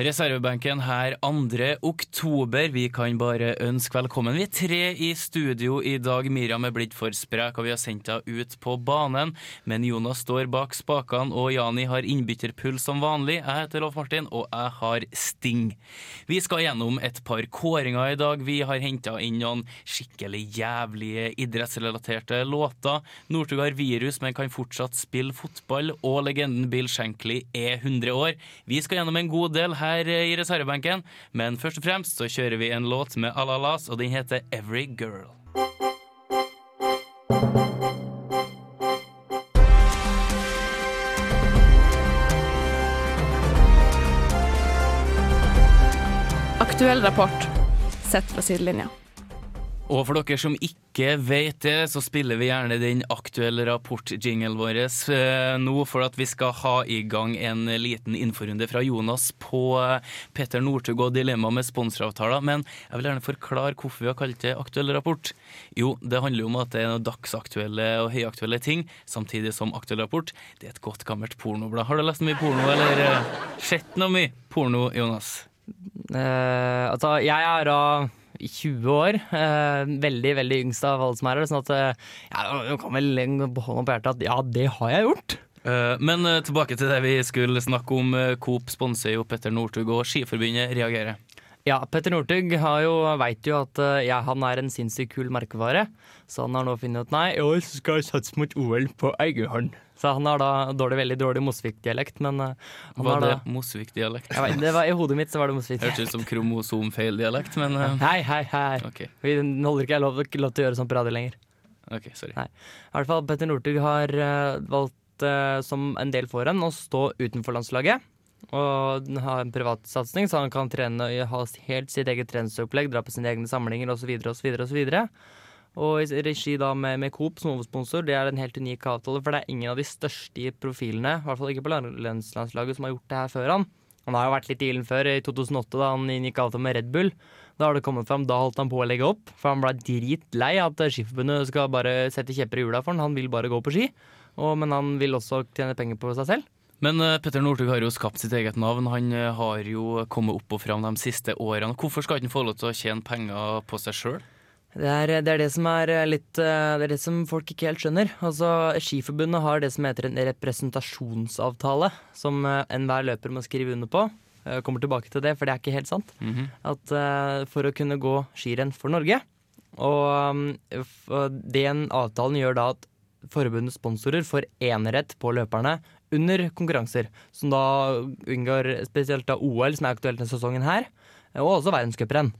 Reservebenken her 2. oktober. Vi kan bare ønske velkommen. Vi er tre i studio i dag. Miriam er blitt for sprek, og vi har sendt henne ut på banen. Men Jonas står bak spakene, og Jani har innbytterpuls som vanlig. Jeg heter Rolf Martin, og jeg har Sting. Vi skal gjennom et par kåringer i dag. Vi har henta inn noen skikkelig jævlige idrettsrelaterte låter. Northug har virus, men kan fortsatt spille fotball. Og legenden Bill Shankly er 100 år. Vi skal gjennom en god del her i reservebenken, men først og fremst så kjører vi en låt med Alalas, og den heter Every Girl. Aktuell rapport sett fra sidelinja. Og for dere som ikke vet det, så spiller vi gjerne den aktuelle rapport-jinglen vår eh, nå, for at vi skal ha i gang en liten inforunde fra Jonas på eh, Petter Northug og dilemma med sponsoravtaler. Men jeg vil gjerne forklare hvorfor vi har kalt det aktuell rapport. Jo, det handler om at det er noen dagsaktuelle og høyaktuelle ting, samtidig som aktuell rapport. Det er et godt gammelt pornoblad. Har du lest mye porno, eller eh, sett noe mye porno, Jonas? Uh, altså, jeg er da 20 år. eh, veldig, veldig yngst av alle som er her. Sånn at eh, ja, kan vel på hånda på hjertet at ja, det har jeg gjort. Eh, Men tilbake til det vi skulle snakke om. Coop sponser jo Petter Northug, og Skiforbundet reagerer. Ja, Petter Northug har jo, veit jo at eh, ja, han er en sinnssykt kul merkevare. Så han har nå funnet ut nei, i år skal jeg satse mot OL på Egeholm. Så han har da dårlig, veldig dårlig Mosvik-dialekt, men eh, han Var det Mosvik-dialekt? I hodet mitt så var det Mosvik. Hørtes ut som kromosomfeil-dialekt, men uh... Hei, hei, hei. OK, Vi holder ikke lov, lov til å gjøre sånn på radio lenger. ok, sorry. Nei. I hvert fall Petter Northug har uh, valgt, uh, som en del foran, å stå utenfor landslaget. Og ha en privatsatsing, så han kan trene og ha helt sitt eget treningsopplegg, dra på sine egne samlinger osv. osv. osv. Og i regi da med, med Coop som hovedsponsor, det er en helt unik avtale. For det er ingen av de største profilene, i hvert fall ikke på landslaget, som har gjort det her før han. Han har jo vært litt i ilden før, i 2008 da han inngikk avtale med Red Bull. Da har det kommet fram, da holdt han på å legge opp, for han ble dritlei at Skiforbundet skal bare sette kjepper i hjula for han. Han vil bare gå på ski, og, men han vil også tjene penger på seg selv. Men eh, Petter Northug har jo skapt sitt eget navn. Han eh, har jo kommet opp og fram de siste årene. Hvorfor skal han ikke få lov til å tjene penger på seg sjøl? Det er, det er det som er litt eh, Det er det som folk ikke helt skjønner. Altså, Skiforbundet har det som heter en representasjonsavtale, som enhver løper må skrive under på. Jeg kommer tilbake til det, for det er ikke helt sant. At eh, For å kunne gå skirenn for Norge. Og og den avtalen gjør da at forbundets sponsorer får enerett på løperne under konkurranser, som da unngår spesielt da OL, som er aktuelt denne sesongen her, og også verdenscuprenn.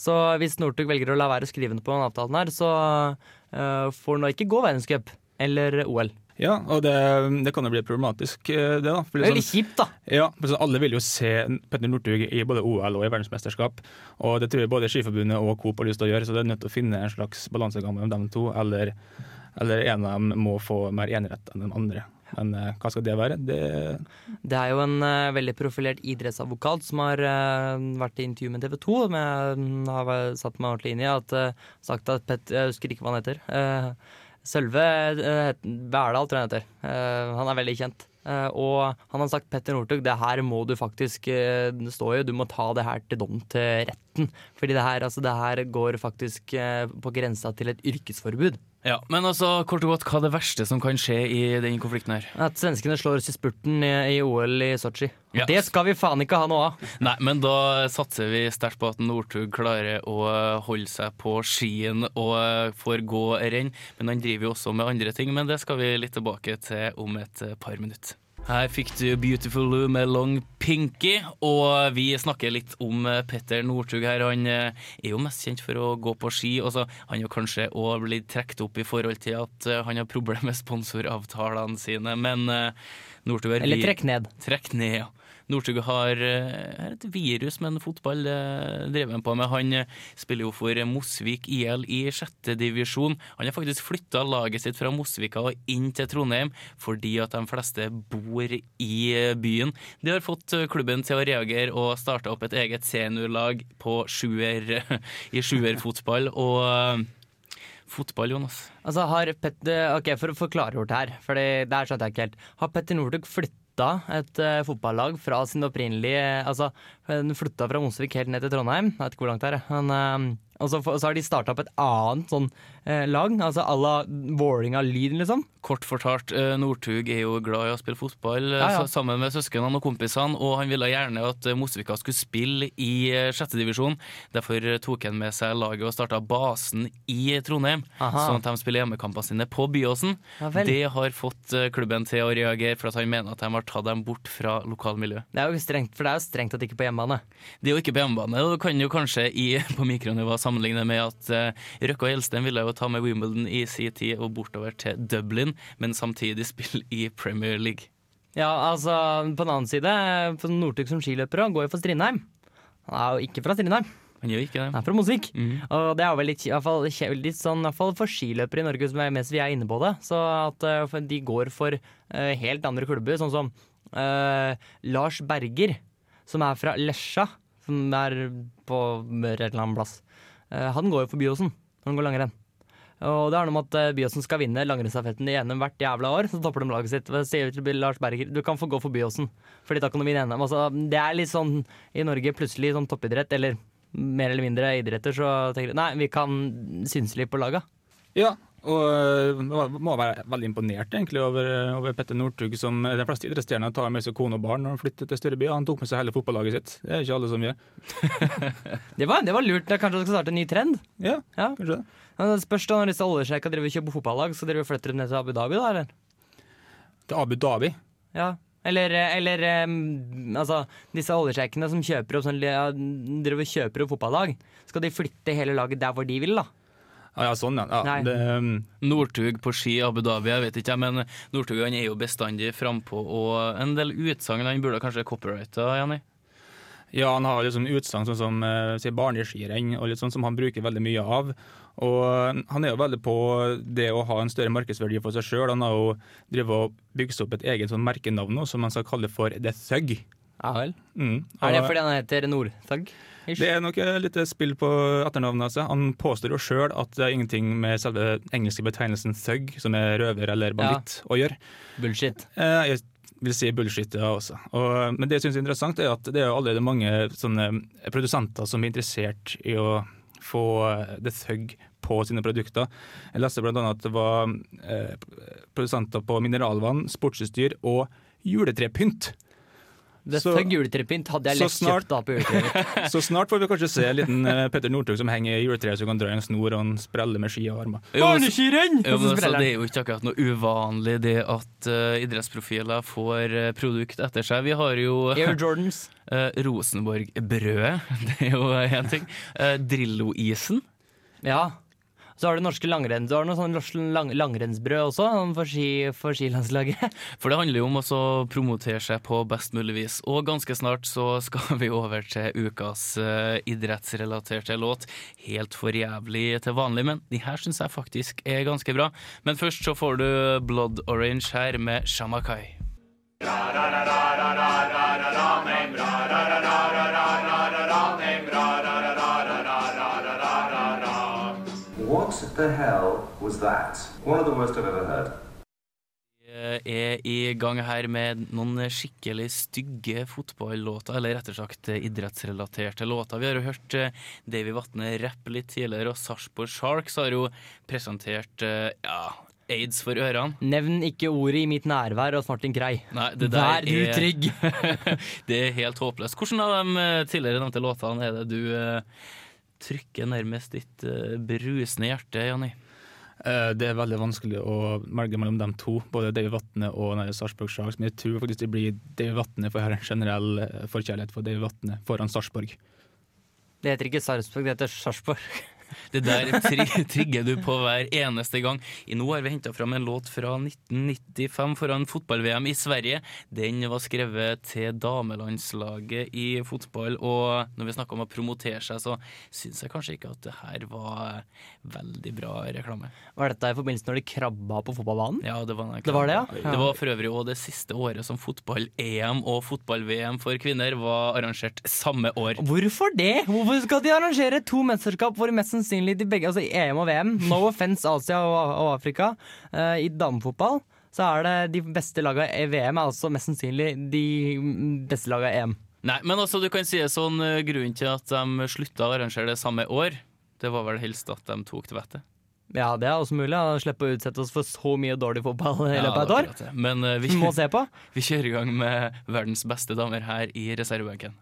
Så hvis Northug velger å la være å skrive under på denne avtalen her, så uh, får han da ikke gå verdenscup eller OL. Ja, og det, det kan jo bli problematisk, eh, det da. For Det er liksom- litt kjipt, da. Ja, sånn, Alle vil jo se Petter Northug i både OL og i verdensmesterskap. Og det tror jeg både Skiforbundet og Coop har lyst til å gjøre, så det er nødt til å finne en slags balansegang mellom dem to. Eller, eller en av dem må få mer enerett enn den andre. Men uh, hva skal det være? Det, Det er jo en uh, veldig profilert idrettsadvokat som har øh, vært i intervju med TV 2, som jeg mm, har satt meg ordentlig inn i, at, sagt at Pet, jeg husker ikke hva han heter. Sølve Verdal, tror jeg han heter. Eh, han er veldig kjent. Eh, og han har sagt Petter Northug, det her må du faktisk eh, Det står du må ta det her til dom til retten. Fordi det her, altså, det her går faktisk eh, på grensa til et yrkesforbud. Ja, Men altså, kort og godt, hva er det verste som kan skje i den konflikten her? At svenskene slår oss i spurten i, i OL i Sotsji. Ja. Det skal vi faen ikke ha noe av! Nei, men da satser vi sterkt på at Northug klarer å holde seg på skien og får gå renn. Men han driver jo også med andre ting, men det skal vi litt tilbake til om et par minutter. Her fikk du Beautiful Lou med Long Pinky, og vi snakker litt om eh, Petter Northug her. Han eh, er jo mest kjent for å gå på ski. og så Han har kanskje òg blitt trukket opp i forhold til at eh, han har problemer med sponsoravtalene sine, men Northug er Eller trekk ned. Trekk ned, ja. Northug har eh, et virus med en fotball driver drevet han på med. Han eh, spiller jo for Mosvik IL i sjette divisjon. Han har faktisk flytta laget sitt fra Mosvika og inn til Trondheim fordi at de fleste bor i eh, byen. De har fått eh, klubben til å reagere og starta opp et eget seniorlag sjuer, i sjuerfotball. Og eh, fotball, Jonas. Altså har Petter, ok, For å forklare det her, for det skjønte jeg ikke helt. Har Petter Northug flytta et uh, fotballag fra sin opprinnelige Altså, den flytta fra Mosvik helt ned til Trondheim. Jeg vet ikke hvor langt det er. Men, eh, og så, så har de starta opp et annet sånn eh, lag, altså à la Vålerenga-Lyn, liksom. Kort fortalt, eh, Northug er jo glad i å spille fotball eh, Ja, ja. sammen med søsknene og kompisene, og han ville gjerne at eh, Mosvika skulle spille i eh, sjette divisjon. Derfor tok han med seg laget og starta basen i Trondheim, Aha. sånn at de spiller hjemmekampene sine på Byåsen. Ja. Det har fått klubben til å reagere, for at han mener at de har tatt dem bort fra lokalmiljøet. Det er jo strengt, for det er jo strengt at ikke er på hjemmebane. Det er jo ikke på hjemmebane, og du kan jo kanskje i, på mikronivå sammenligne med at uh, Røkke og Gjelsten ville jo ta med Wimbledon i sin tid og bortover til Dublin, men samtidig spille i Premier League. Ja, altså, på den annen side, Northug som skiløper går jo for Strindheim. Han er jo ikke fra Strindheim, Han gjør ikke det. han er fra Mosvik. Mm. Og det er jo vel litt, i hvert fall, litt sånn, i hvert fall for skiløpere i Norge som er, mens vi er inne på det. Så at eh, de går for eh, helt andre klubber, sånn som uh, Lars Berger, som er fra Lesja, som er på Møre et eller annet plass. Eh, han går jo for Byåsen når han går langrenn. Og det er noe med at eh, Byåsen skal vinne langrennsstafetten i NM hvert jævla år. Så topper de laget sitt. Så sier til Lars Berger du kan få gå for Byåsen, Fordi da kan du vinne NM. Altså, det er litt sånn i Norge plutselig sånn toppidrett, eller mer eller mindre idretter, så tenker de nei, vi kan synse litt på laga. Ja, og øh, må- må være veldig imponert egentlig over, over Petter Northug, som de fleste idrettsstjerner tar med seg kone og barn når de flytter til større byer. Han tok med seg hele fotballaget sitt. Det er ikke alle som gjør. Det var, det var lurt. Det Kanskje det skal starte en ny trend? Ja, Ja. kanskje det. Men det spørs da når disse oljesjeika driver kjøper fotballag, så dere flytter dem ned til Abu Dhabi, da, eller? Til Abu Dhabi. Ja. Eller, eller um, altså, disse oljesjeikene som kjøper opp sånn, driver kjøper opp fotballag, skal de flytte hele laget der hvor de vil, da? Ah, ja, sånn, ja. ja det, um, Northug på ski i Abu Dhabi, jeg vet ikke, men Northug han er jo bestandig frampå, og en del utsagn han burde kanskje copyrighta, Jenny? ja, han har liksom utsagn sånn som uh, barneskirenn, og litt sånn som han bruker veldig mye av. Og øh, han er jo veldig på det å ha en større markedsverdi for seg sjøl. Han har jo drevet og bygd opp et eget sånn merkenavn nå, som han skal kalle for The Thug. Ja vel. Mm. Er det fordi han heter Northug? Det er nok et lite spill på etternavnet Altså. Han påstår jo sjøl at det er ingenting med selve engelske betegnelsen thug, som er røver eller banditt, å gjøre. Bullshit. Eh, Jeg vil si bullshit ja, også. Og, men det jeg syns er interessant, er at det er allerede mange sånne produsenter som er interessert i å få eh, The Thug på sine produkter. Jeg leste bl.a. at det var eh, produsenter på mineralvann, sportsutstyr og juletrepynt. Så- juletrepynt hadde jeg lett snart- kjøpt da på juletreet. Så snart får vi kanskje se en liten uh, Petter Northug som henger i juletreet som kan dra i en snor og han spreller med ski og armer. Jo! Det er jo ikke akkurat noe uvanlig det at uh, idrettsprofiler får uh, produkt etter seg. Vi har jo Air Jordans. uh, Rosenborg-brødet, det er jo én ting. Uh, Drillo-isen. Ja. Så har du norske langrenn. Du har noe sånn lang, langrennsbrød også, for, ski, for skilandslaget. For det handler jo om å promotere seg på best mulig vis. Og ganske snart så skal vi over til ukas uh, idrettsrelaterte låt. Helt for jævlig til vanlig, men de her syns jeg faktisk er ganske bra. Men først så får du Blood Orange her med Shamakai. What the hell was that? One of the worst I've ever heard. Er i gang her med noen skikkelig stygge fotballåter, eller rettere sagt slett idrettsrelaterte låter. Vi har jo hørt eh, Davy Vatne rappe litt tidligere, og Sarpsborg Sharks har jo presentert eh, ja, aids for ørene. Nevn ikke ordet i mitt nærvær og snart din grei. Nei, det der Vær du er- trygg! det er helt håpløst. Hvordan av de eh, tidligere nevnte låtene er det du eh, trykker nærmest ditt eh, brusende hjerte, Jonny? Eh, Det er veldig vanskelig å velge mellom dem to, både Davy Vatne og Sarpsborg Sharks. Men jeg tror faktisk det blir Davy Vatne, for jeg har en generell eh, forkjærlighet for Davy Vatne foran Sarpsborg. Det heter ikke Sarpsborg, det heter Sarpsborg. Det der tri trigger du på hver eneste gang. I nå har vi henta fram en låt fra 1995 foran fotball-VM i Sverige. Den var skrevet til damelandslaget i fotball, og når vi snakker om å promotere seg, så syns jeg kanskje ikke at det her var veldig bra reklame. Var dette i forbindelse når de krabba på fotballbanen? Ja, det var, Det var det, ja? Det var for øvrig òg det siste året som fotball-EM og fotball-VM for kvinner var arrangert samme år. Hvorfor det? Hvorfor skal de arrangere to mesterskap hvor mest sannsynlig de begge, altså EM og VM, no offense Asia og, og Afrika, uh, i damefotball, så er det de beste lagene i VM er altså mest sannsynlig de beste lagene i EM. Nei, men altså, du kan si det sånn, eh, grunnen til at de slutta å arrangere det samme år, det var vel helst at de tok til vettet. Ja, det er også mulig. Å slippe å utsette oss for så mye dårlig fotball i løpet av et år. det. Men uh, vi, vi, må se på. vi kjører i gang med verdens beste damer her i reservebenken.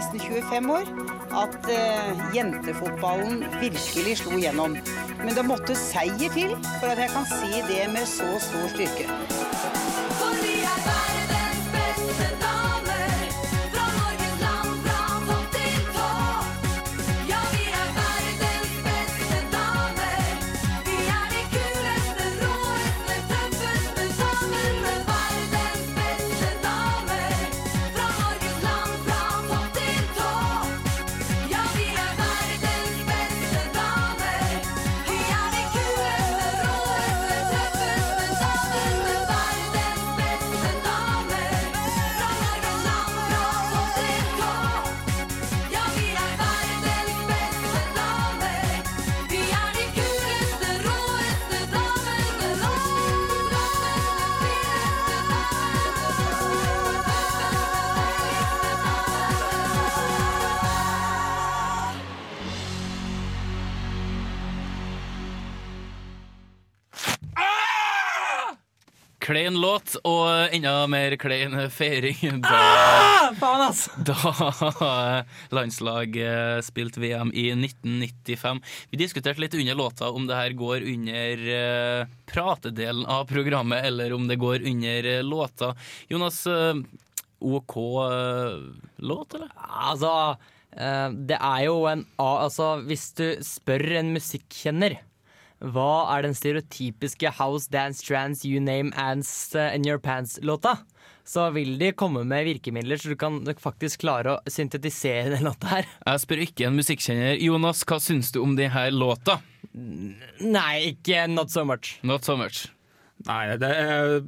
Nesten 25 år, at uh, jentefotballen virkelig slo gjennom. Men det måtte seier til for at jeg kan si det med så stor styrke. Og enda mer klein feiring da, Ah, faen, ass! da landslaget spilte VM i 1995. Vi diskuterte litt under låta om det her går under eh, pratedelen av programmet, eller om det går under eh, låta. Jonas, eh, OK låt, eller? Altså, det er jo en A Altså, hvis du spør en musikkjenner Hva er den stereotypiske House Dance Trans You Name Ants uh, In Your Pants-låta? Så vil de komme med virkemidler så du kan faktisk klare å syntetisere den låta her. Jeg spør ikke en musikkjenner. Jonas, hva syns du om denne låta? Nei, ikke not so much. Not so much. Nei, det er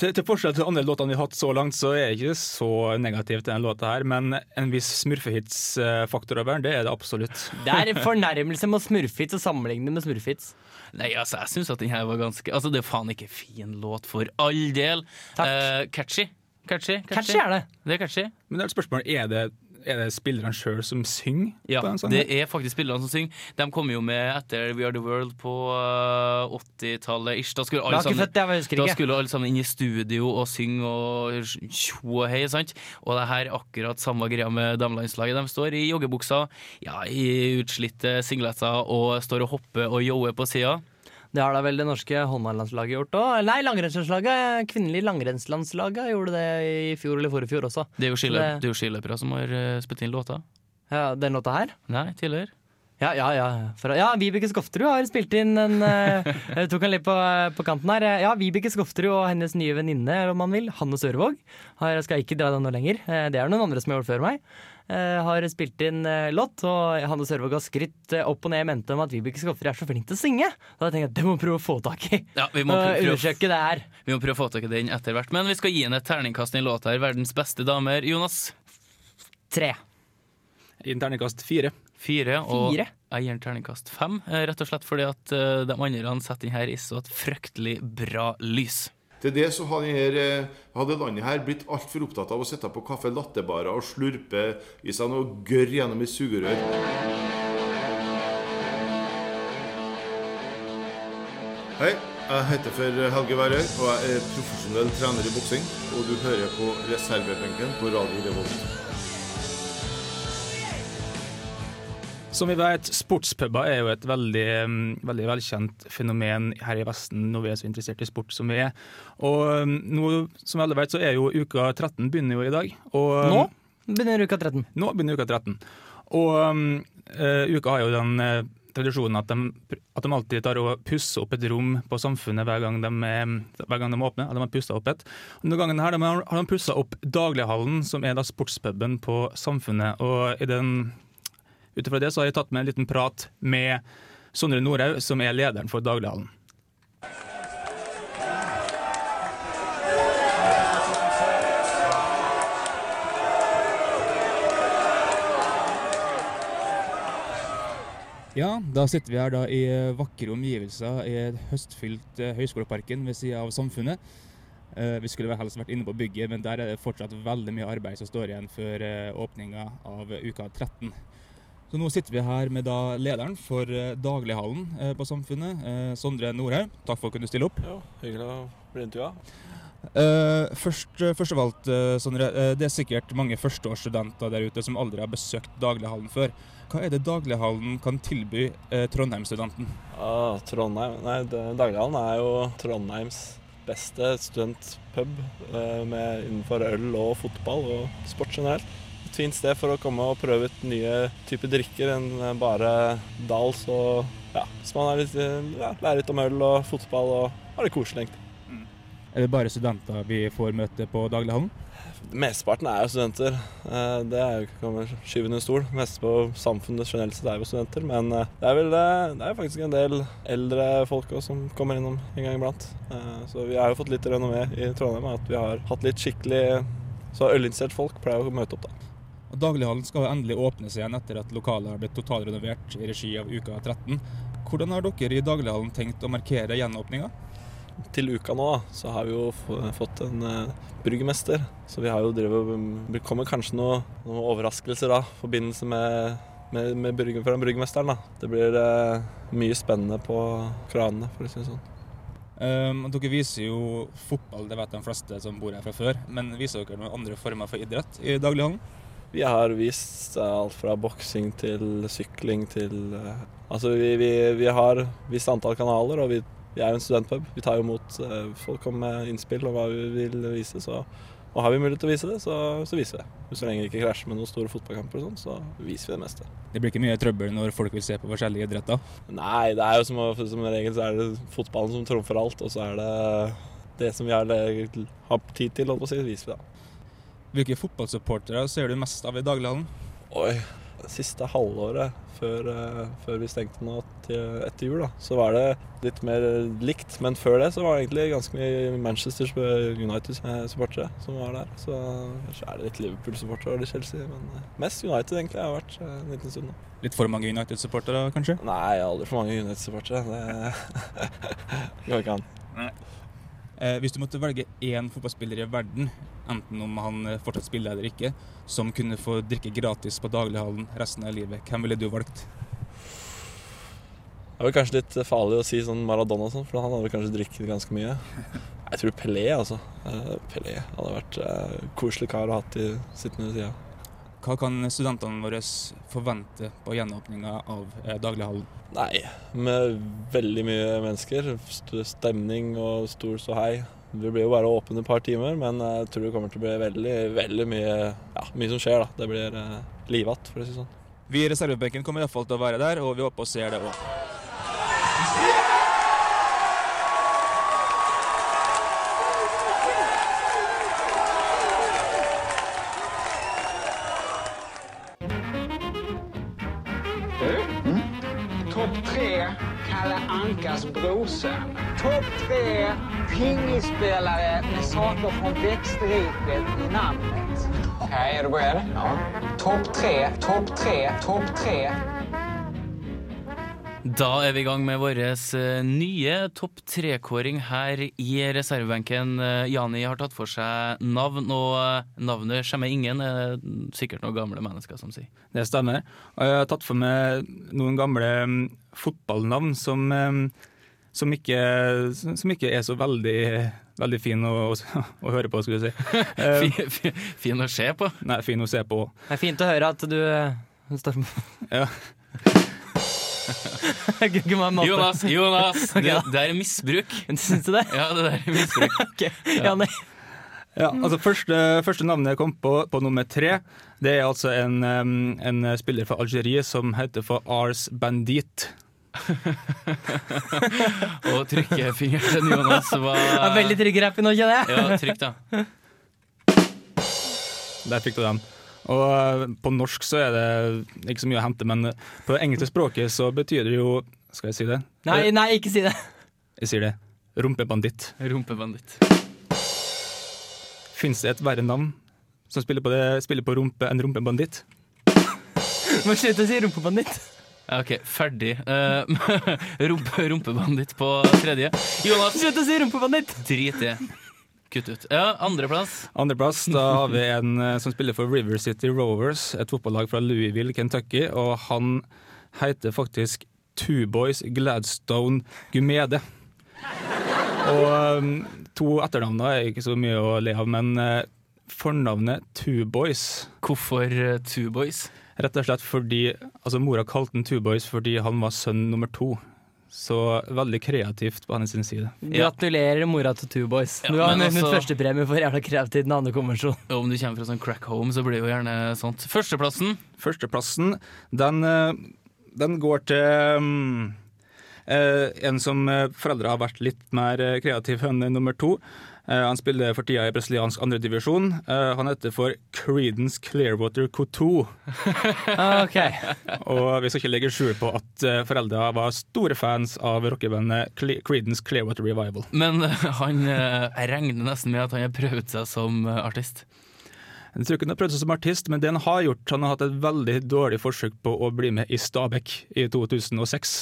til, til forskjell til andre låtene vi har hatt så langt, så er jeg ikke så negativ til denne låta her, men en viss smurfehits-faktor over den, det er det absolutt. Det er en fornærmelse med smurfhits å sammenligne med smurfhits. Nei, altså, jeg syns at den her var ganske Altså, det er faen ikke fin låt, for all del. Eh, catchy. Catchy, Catchy er det. Det er catchy. Men det er et spørsmål, er det, er det spillerne sjøl som synger Ja, på den sangen? det er faktisk spillerne som synger. De kom jo med etter We Are The World på eh, 80-tallet ish. Da skulle alle sammen Da skulle alle sammen inn i studio og synge og tjo og hei, sant? Og det her er akkurat samme greia med damelandslaget. De står i joggebuksa, ja, i utslitte singleter og står og hopper og yoer på sida. Det har da vel det norske håndballandslaget gjort òg? Nei, langrennslandslaget. Kvinnelig langrennslandslaget gjorde det i fjor eller forrige også. Det er jo skiløp- er skiløpere som har eh, spilt inn låta. Ja, Den låta her? Nei, tidligere. Ja, ja, ja. For, ja Vibeke Skofterud har spilt inn en eh, Jeg tok han litt på, på kanten her. Ja, Vibeke Skofterud og hennes nye venninne, om man vil, Hanne Sørvåg. Jeg skal ikke dra den noe lenger. Eh, Det er noen andre som har gjort før meg. Eh, Har spilt inn eh, låt, og Hanne Sørvåg har skrytt eh, opp og ned i mente om at Vibeke Skofterud er så flink til å synge. Da tenkte jeg at det må vi prøve å få tak i. Ja, vi må prøve- prøve- undersøke det her. Vi må prøve å få tak i den etter hvert. Men vi skal gi henne et terningkast i låta her. Verdens beste damer. Jonas? Tre. I en terningkast fire. Fire. Og Fire? jeg gir en terningkast fem, rett og slett fordi at de andre setter den her i så et fryktelig bra lys. Til det så hadde, her, eh, hadde landet her blitt altfor opptatt av å sitte på kaffe lattebarer og slurpe i seg noe gørr gjennom et sugerør. Hei, jeg heter for Helge Værøy, og jeg er profesjonell trener i boksing. Og du hører på reservebenken på Radio Revolt. Som vi vet, sportspuber er jo et veldig, mm, veldig velkjent fenomen her i Vesten når vi er så interessert i sport som vi er. Og mm, nå, som alle vet, så er jo uka 13 begynner jo i dag. Og, Nå begynner uka 13. Nå begynner uka 13. Og eh, uka har jo den eh, tradisjonen at de, at de alltid tar og pusser opp et rom på Samfunnet hver gang de, hver gang de åpner. At de har pusset opp et. Og Denne gangen her de har, har de pussa opp Daglighallen, som er da sportspuben på Samfunnet. Og i den ut ifra det så har jeg tatt med en liten prat med Sondre Norhaug, som er lederen for Daglighallen. Ja, da sitter vi her da i eh, vakre omgivelser i høstfylt eh, Høgskoleparken ved sida av Samfunnet. Eh, Vi skulle helst vært inne på bygget, men der er det fortsatt veldig mye arbeid som står igjen før åpninga av uka 13. Så nå sitter vi her med da lederen for eh, Daglighallen eh, på Samfunnet, eh, Sondre Nordhaug. Takk for at du kunne stille opp. Ja, hyggelig å bli intervjua. Eh, først, først og eh, Sondre. det er sikkert mange førsteårsstudenter der ute som aldri har besøkt Daglighallen før. Hva er det Daglighallen kan tilby Trondheim-studenten? Ah, Trondheim Nei, det- Daglighallen er jo Trondheims beste studentpub med innenfor øl og fotball og sport generelt. Et fint sted for å komme og prøve ut nye typer drikker enn eh, bare Dals og ja, hvis man er litt, eh, ja, lærer litt om øl og fotball og har det koselig, egentlig. Er det bare studenter vi får møte på Daglighallen? Mesteparten er jo studenter. Eh, Det er jo ikke man skyve under stol. Mest på samfunnet generelt sett er jo studenter. Men det er vel det er faktisk en del eldre folk også som kommer innom en gang iblant. Eh, Så vi har jo fått litt renommé i Trondheim at vi har hatt litt skikkelig Så ølinteresserte folk pleier å møte opp, da. Og Daglighallen skal endelig åpnes igjen etter at lokalet har blitt totalrenovert i regi av Uka 13. Hvordan har dere i Daglighallen tenkt å markere gjenåpninga? Til uka nå så har vi jo fått en uh, bryggermester. Så vi har jo drevet Det kommer kanskje noe- noen overraskelser da, i forbindelse med, med, med bryggen fra bryggmesteren. da. Det blir uh, mye spennende på kranene, for å si det sånn. Um, dere viser jo fotball, det vet de fleste som bor her fra før. Men viser dere noen andre former for idrett i Daglighallen? Vi har vist eh, alt fra boksing til sykling til eh, Altså, vi, vi, vi har visst antall kanaler, og vi, vi er jo en studentpub. Vi tar jo imot eh, folk om med innspill og hva vi vil vise, så Og har vi mulighet til å vise det, så, så viser vi det. Så lenge vi ikke krasjer med noen store fotballkamper og sånn, så viser vi det meste. Det blir ikke mye trøbbel når folk vil se på forskjellige idretter. Nei, det er jo som, som regel så er det fotballen som trumfer alt, og så er det det som vi har, har tid til, holdt på å si, viser vi da. Hvilke fotballsupportere ser du mest av i daglighallen? Oi, det siste halvåret før, eh, før vi stengte nå til, etter jul, da, så var det litt mer likt. Men før det så var det egentlig ganske mye Manchester United-supportere som var der. Så kanskje er det litt Liverpool-supportere og litt Chelsea, men eh, mest United egentlig har vært eh, en liten stund nå. Litt for mange United-supportere, kanskje? Nei, aldri for mange United-supportere. Det går ikke an. Eh, hvis du måtte velge én fotballspiller i verden, enten om han eh, fortsatt spiller eller ikke, som kunne få drikke gratis på daglighallen resten av livet, hvem ville du valgt? Det er kanskje litt farlig å si sånn Maradona og sånn, for han hadde kanskje drikket ganske mye. Jeg tror Pelé, altså. Eh, Pelé hadde vært eh, koselig kar å ha i sittende sida. Hva kan studentene våre forvente på gjenåpninga av eh, daglighallen? Nei, med veldig mye mennesker, stemning og stor ståhei. Det blir jo bare åpne et par timer, men jeg tror det kommer til å bli veldig, veldig mye, ja, mye som skjer. da. Det blir eh, livatt, for å si det sånn. Vi i reservebenken kommer iallfall til å være der, og vi håper å se det òg. Saker från växtriket i namnet. Okej, är du beredd? Ja. Topp tre, topp tre, topp tre. Da er vi i gang med vår eh, nye topp tre-kåring her i reservebenken. Eh, Jani har tatt for seg navn, og eh, navnet skjemmer ingen. er sikkert noen gamle mennesker som sier. Det stemmer. Og jeg har tatt for meg noen gamle mm, fotballnavn som, mm, som, ikke, som ikke er så veldig, veldig fin å, å, å høre på, skulle jeg si. Eh, Fin, fin, fin å se på. Nei, fin å se på. Det er fint å høre at du eh, står Ja. Jonas, Jonas! Okay, det, det er misbruk. Syns du det? Ja, det der er misbruk. Ok, ja, nei. Ja, altså første, første navnet jeg kom på, på nummer tre, det er altså en, en spiller fra Algerie som heter for Ars Bandit. Og trykkefingeren til Jonas var Jeg er veldig trigger-happy nå, kjenner jeg. Ja, trykk, da. Der fikk du den. Og uh, på norsk så er det ikke så mye å hente, men på det engelske språket så betyr det jo Skal jeg si det? Nei, nei, ikke si det. Jeg sier det. Rumpebanditt. Rumpebanditt. Fins det et verre navn som spiller på, det, spiller på rumpe enn rumpebanditt? Må slutte å si rumpebanditt. OK, ferdig. Uh, rumpe, rumpebanditt på tredje. Jonas, Slutt å si rumpebanditt! drit i det. Kutt ut. Ja, andreplass. Andreplass, da har vi en eh, som spiller for River City Rovers, et fotballag fra Louisville, Kentucky, og han heter faktisk Two Boys Gladstone Gumede. Og um, to etternavn er ikke så mye å le av, men eh, fornavnet Two Boys Hvorfor uh, Two Boys? Rett og slett fordi altså Mora kalte han Two Boys fordi han var sønn nummer to. Så veldig kreativt på hennes side. Gratulerer mora til Two Boys. Ja, du har vunnet altså- førstepremie for jævla kreativ navnekonvensjon. Om du kommer fra sånn crack home, så blir det jo gjerne sånt. Førsteplassen. Førsteplassen, den, eh, den går til um, eh, en som eh, foreldre har vært litt mer eh, kreativ enn nummer to. Eh, han spiller for tida i brasiliansk andredivisjon. Uh, han heter for Creedence Clearwater Coutou. Ok. Og vi skal ikke legge skjul på at foreldra var store fans av rockebandet Creedence Clearwater Revival. Men han Jeg regner nesten med at han har prøvd seg som artist. Jeg tror ikke han har prøvd seg som artist, men det han har gjort, han har hatt et veldig dårlig forsøk på å bli med i Stabæk i 2006.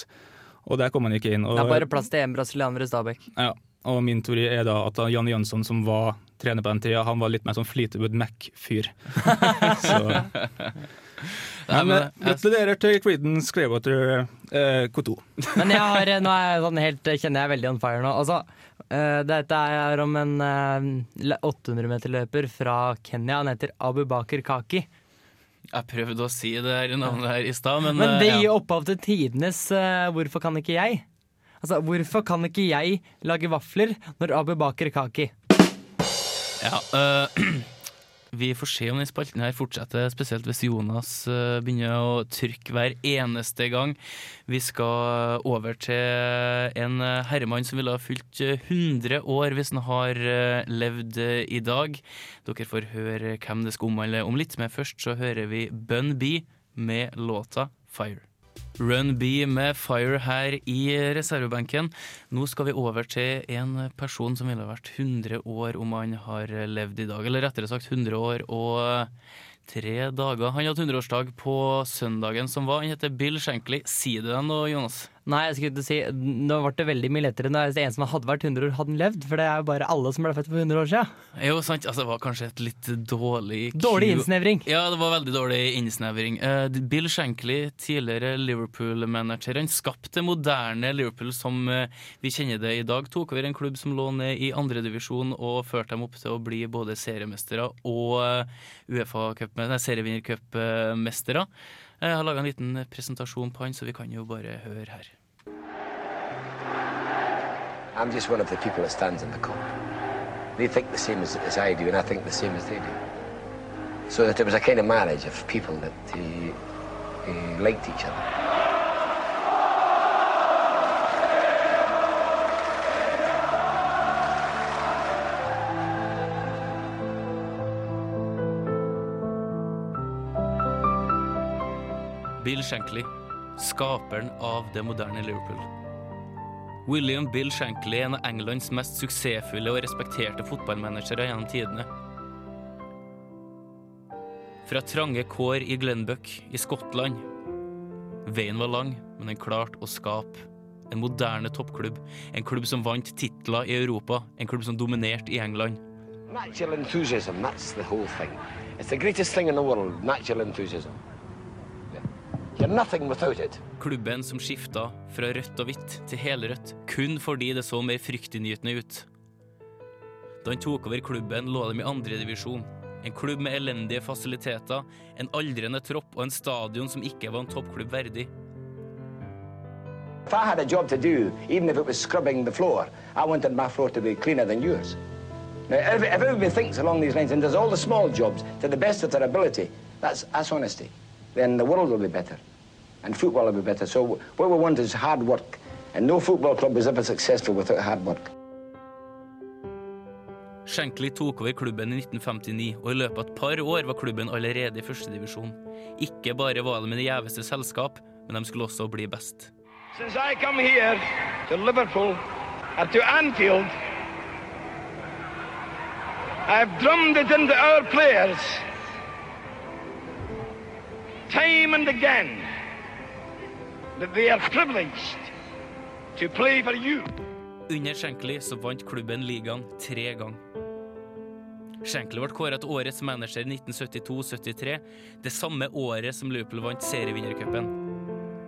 Og der kom han ikke inn. Og, Det er bare plass til én brasilianer i Stabæk. Ja, og min teori er da at Jan Jønsson, som var trener på den tida, han var litt mer sånn Fleetwood Mac-fyr. Så Nei, Men eh, gratulerer til Creedence Clearwater eh, Koto Men jeg har, nå er jeg sånn helt, kjenner jeg veldig on fire nå. Altså, uh, dette er om en uh, 800-meterløper fra Kenya. Han heter Abu Bakr Kaki. Jeg prøvde å si det her navnet her i stad, men, Men det ja. gir opphav til tidenes uh, 'Hvorfor kan ikke jeg?' Altså, Hvorfor kan ikke jeg lage vafler når Abu baker Kaki Ja, øh, vi får se om den spalten her fortsetter, spesielt hvis Jonas øh, begynner å trykke hver eneste gang. Vi skal over til en øh, herremann som ville ha fylt øh, 100 år hvis han har levd i dag. Dere får høre hvem det skal omhandle om litt, men først så hører vi Bun B med låta Fire. Run B med Fire her i reservebenken. Nå skal vi over til en person som ville vært 100 år om han har levd i dag. Eller rettere sagt 100 år og tre dager. Han hadde 100-årsdag på søndagen som var. Han heter Bill Shankly. Si det deg nå, Jonas. Nei, jeg skulle ikke si Nå ble det veldig mye lettere når en som hadde vært 100 år, hadde levd. For det er jo bare alle som ble født for 100 år siden. Jo, sant. Altså, det var kanskje et litt dårlig Dårlig innsnevring. Ja, det var veldig dårlig innsnevring. Eh, Bill Shankly, tidligere Liverpool-manager, han skapte det moderne Liverpool som eh, vi kjenner det i dag. Tok over en klubb som lå ned i andredivisjon og førte dem opp til å bli både seriemestere og eh, Uefa-cup- serievinnercupmestere. Jeg har laga en liten presentasjon på han, så vi kan jo bare høre her. I'm just one of the people that stands in the corner. They think the same as, as I do, and I think the same as they do. So that it was a kind of marriage of people that uh, uh, liked each other. Bill Shankly, skaperen av det moderne Liverpool. William Bill Shankly er en av Englands mest suksessfulle og respekterte fotballmanagere gjennom tidene. Fra trange kår i Glenbuck i Skottland. Veien var lang, men den klarte å skape en moderne toppklubb. En klubb som vant titler i Europa. En klubb som dominerte i England. Natural enthusiasm, that's the whole thing. It's the greatest thing in the world, natural enthusiasm. Yeah. You're nothing without it. Klubben som skifta fra rødt og hvitt til helrødt kun fordi det så mer fryktinngytende ut. Da han tok over klubben, lå de i andredivisjon. En klubb med elendige fasiliteter, en aldrende tropp og en stadion som ikke var en toppklubb verdig. If I had a job to do, even if it was scrubbing the floor, I wanted my floor to be cleaner than yours. Now, if, everybody thinks along these lines and does all the small jobs to the best of their ability, that's, that's honesty. Then the world will be better, and football will be better. So what we want is hard work, and no football club is ever successful without hard work. Shankly tok over klubben i 1959, og i løpet av et par år var klubben allerede i førstedivisjon. Ikke bare var de med det gjeveste selskap, men de skulle også bli best. Since I come here to Liverpool Anfield, I've drummed it into our players time and again that they are privileged to play for you. Under Shankly så vant klubben ligaen tre ganger. Shankly ble kåret til årets manager i 1972-73, det samme året som Liverpool vant serievinnercupen.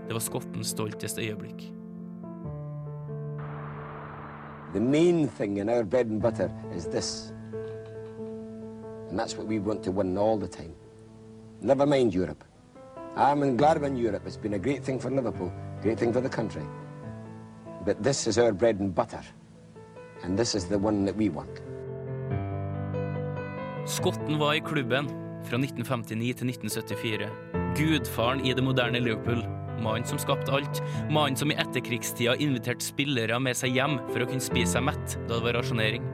Det var skottens stolteste øyeblikk. The main thing in our bread and butter is this. And that's what we want to win all the time. Never mind Europe. I'm glad we Europe. It's been a great thing for Liverpool, great thing for the country. But this is our bread and butter. And this is the one that we want. Skotten var i klubben fra 1959 til 1974. Gudfaren i det moderne Liverpool. Mannen som skapte alt. Mannen som i etterkrigstida inviterte spillere med seg hjem for å kunne spise seg mett da det var rasjonering.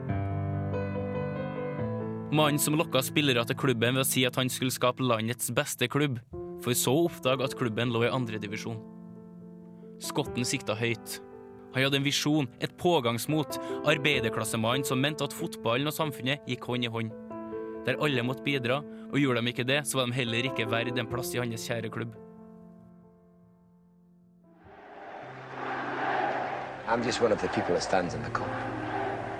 Mannen som lokka spillere til klubben ved å si at han skulle skape landets beste klubb, for så å oppdage at klubben lå i andredivisjon. Skotten sikta høyt. Han hadde en visjon, et pågangsmot, arbeiderklassemannen som mente at fotballen og samfunnet gikk hånd i hånd. Der alle måtte bidra, og gjorde de ikke det, så var de heller ikke verd en plass i hans kjære klubb. I'm just one of the people that stands in the cup.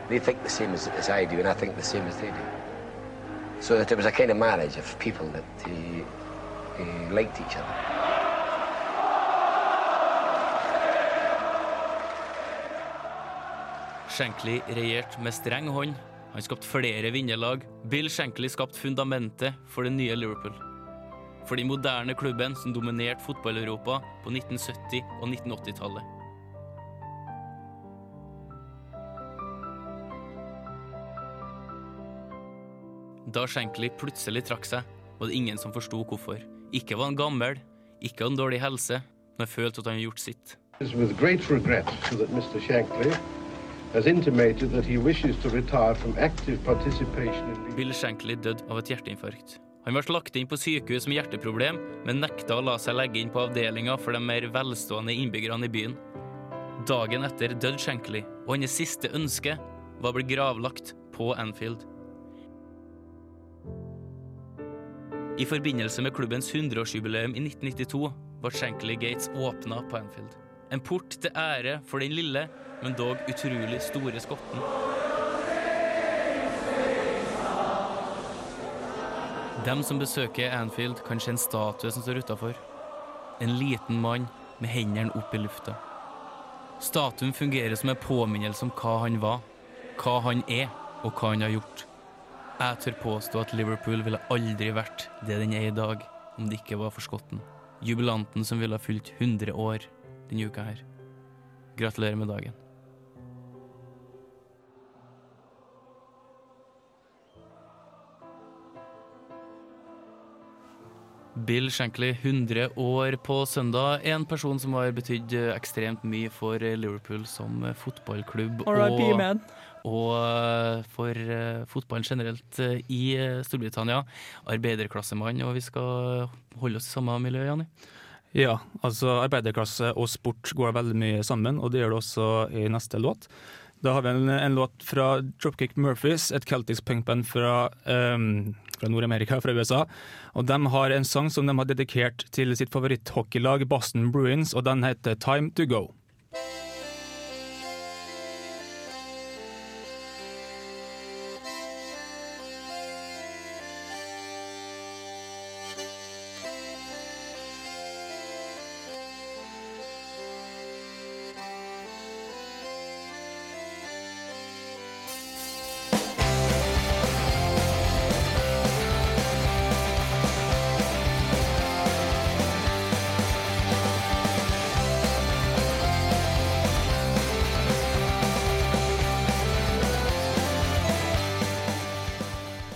They think the same as, as I do, and I think the same as they do. So that it was a kind of marriage of people that uh, uh, liked each other. Shankly regjerte med streng hånd. Han skapte flere vinnerlag. Bill Shankly skapte fundamentet for det nye Liverpool. For den moderne klubben som dominerte fotball-Europa på 1970- og 1980-tallet. Da Shankly plutselig trakk seg, var det ingen som forsto hvorfor. Ikke var han gammel, ikke hadde han dårlig helse, men følte at han hadde gjort sitt. Bill Shankly døde av et hjerteinfarkt. Han ble lagt inn på sykehus med hjerteproblem, men nekta å la seg legge inn på avdelinga for de mer velstående innbyggerne i byen. Dagen etter døde Shankly, og hans siste ønske var å bli gravlagt på Anfield. I forbindelse med klubbens 100-årsjubileum i 1992 ble Shankly Gates åpna på Anfield. En port til ære for den lille, men dog utrolig store skotten. Dem som besøker Anfield, kan se en statue som står utafor. En liten mann med hendene opp i lufta. Statuen fungerer som en påminnelse om hva han var, hva han er, og hva han har gjort. Jeg tør påstå at Liverpool ville aldri vært det den er i dag, om det ikke var for skotten. Jubilanten som ville ha fylt 100 år denne uka her. Gratulerer med dagen. Bill Shankly, 100 år på søndag. En person som har betydd eh, ekstremt mye for eh, Liverpool som eh, fotballklubb. Og-. Og for fotballen generelt i Storbritannia. Arbeiderklassemann, og vi skal holde oss i samme miljø, Janni. Ja, altså arbeiderklasse og sport går veldig mye sammen, og det gjør det også i neste låt. Da har vi en, en låt fra Dropkick Murphys, et keltisk punkband fra, ehm, fra Nord-Amerika, fra USA. Og De har en sang som de har dedikert til sitt favoritthockeylag Boston Bruins, og den heter Time To Go.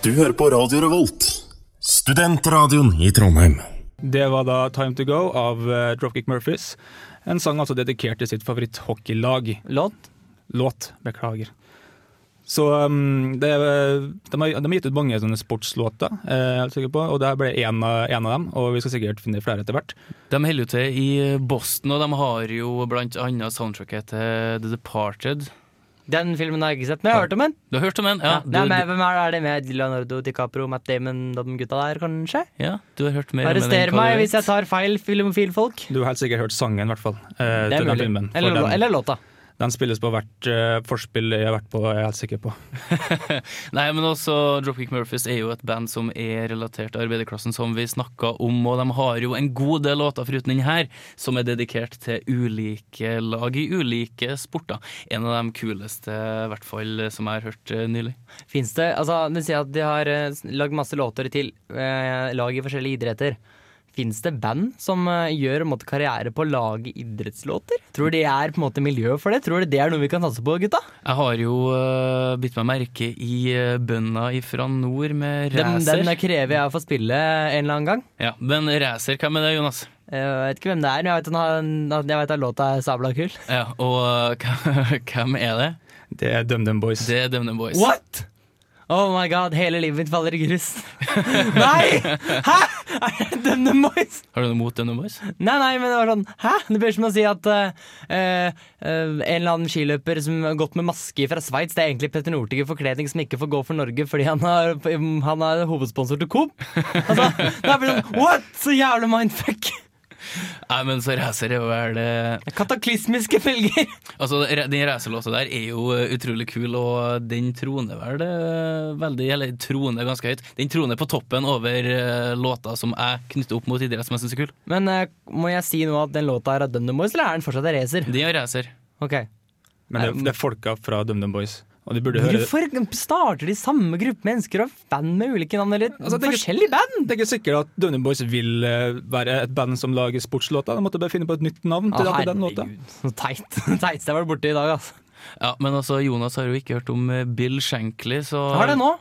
Du hører på Radio Revolt, studentradioen i Trondheim. Det var da Time To Go av eh, Dropkick Murphys. En sang altså dedikert til sitt favoritthockeylag. Låt? Låt, beklager. Så um, det, de, har, de har gitt ut mange sånne sportslåter, eh, jeg er sikker på, og det her ble en av, av dem. Og vi skal sikkert finne flere etter hvert. De holder jo til i Boston, og de har jo blant annet soundtracket til The Departed. Den filmen har jeg ikke sett, men jeg har hørt om den. Du har hørt om den? Ja. Nei, du, men, hvem er, er det med Leonardo DiCapro, Matt Damon, de gutta der, kanskje? ja, du har hørt mer Arrester meg hvis jeg tar feil filmfilmfolk. Du har helt sikkert hørt sangen, i hvert fall. eh, Det er til den mulig. filmen. Eller, den, eller låta. Den spilles på hvert uh, forspill jeg har vært på, er jeg helt sikker på. Nei, men også Dropkick Murphys er jo et band som er relatert til arbeiderklassen, som vi snakka om, og de har jo en god del låter foruten den her, som er dedikert til ulike lag i ulike sporter. En av de kuleste, i hvert fall, som jeg har hørt eh, nylig. Fins det Altså, du sier at de har eh, lagd masse låter til eh, lag i forskjellige idretter. Fins det band som eh, gjør en måte, karriere på å lage idrettslåter? Tror du det er på en måte miljø for det? Tror du det er noe vi kan satse på, gutta? Jeg har jo uh, bitt meg merke i uh, bønda ifra nord med Den, racer. den krever jeg å få spille en eller annen gang. Ja, men racer, hvem er det, Jonas? Jeg vet ikke hvem det er, men jeg vet, han jeg vet at låta er sabla kul. Ja, og uh, hvem er det? Det er DumDum Boys. Det er DumDum Boys. What?! Oh my god, hele livet mitt faller i grus. nei! Hæ?! Er det denne boys? Har du noe mot DumDum Boys? Nei, nei, men det var sånn Hæ? Det blir som å si at uh, uh, en eller annen skiløper som har gått med maske fra Sveits, det er egentlig Petter Northug i forkledning som ikke får gå for Norge fordi han har, han er hovedsponsor til Coop. Altså, det blir sånn What?! Så jævla mindfuck! Nei, men så racer er vel det Kataklysmiske følger! Altså, Den racerlåta der er jo uh, utrolig kul, og den troner vel uh, veldig Eller troner ganske høyt. Den troner på toppen over låta låter som jeg knytter opp mot idrett som jeg syns er kul. Men eh, må jeg si nå at den låta er av Dundee Boys, eller er den fortsatt av Racer? Den er racer. Okay. Men det, det er folka fra DumDum Boys. Og de burde høre Hvorfor starter de samme gruppe mennesker og band med ulike navn, eller Altså, det er forskjellige band? Det er ikke sikkert at DumDum Boys vil eh, være et band som lager sportslåter. De måtte bare finne på et nytt navn til ah, den låta. herregud, så teit. Teiteste jeg har vært borte i dag, altså. Ja, Men altså, Jonas har jo ikke hørt om uh, Bill Shankly, så har det nå.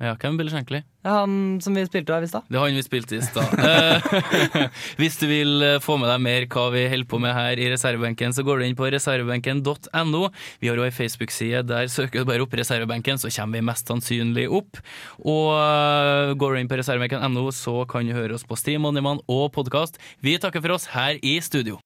Ja, hvem er Billy Shankly? Han som vi spilte av i stad. Det er han vi spilte i stad. Eh, Hvis du vil eh, få med deg mer hva vi holder på med her i reservebenken, så går du inn på reservebenken.no. Vi har òg ei Facebook-side. Der søker du bare opp reservebenken, så kommer vi mest sannsynlig opp. Og eh, går du inn på reservebenken.no, så kan du høre oss på Steam, Moneyman og podkast. Vi takker for oss her i studio.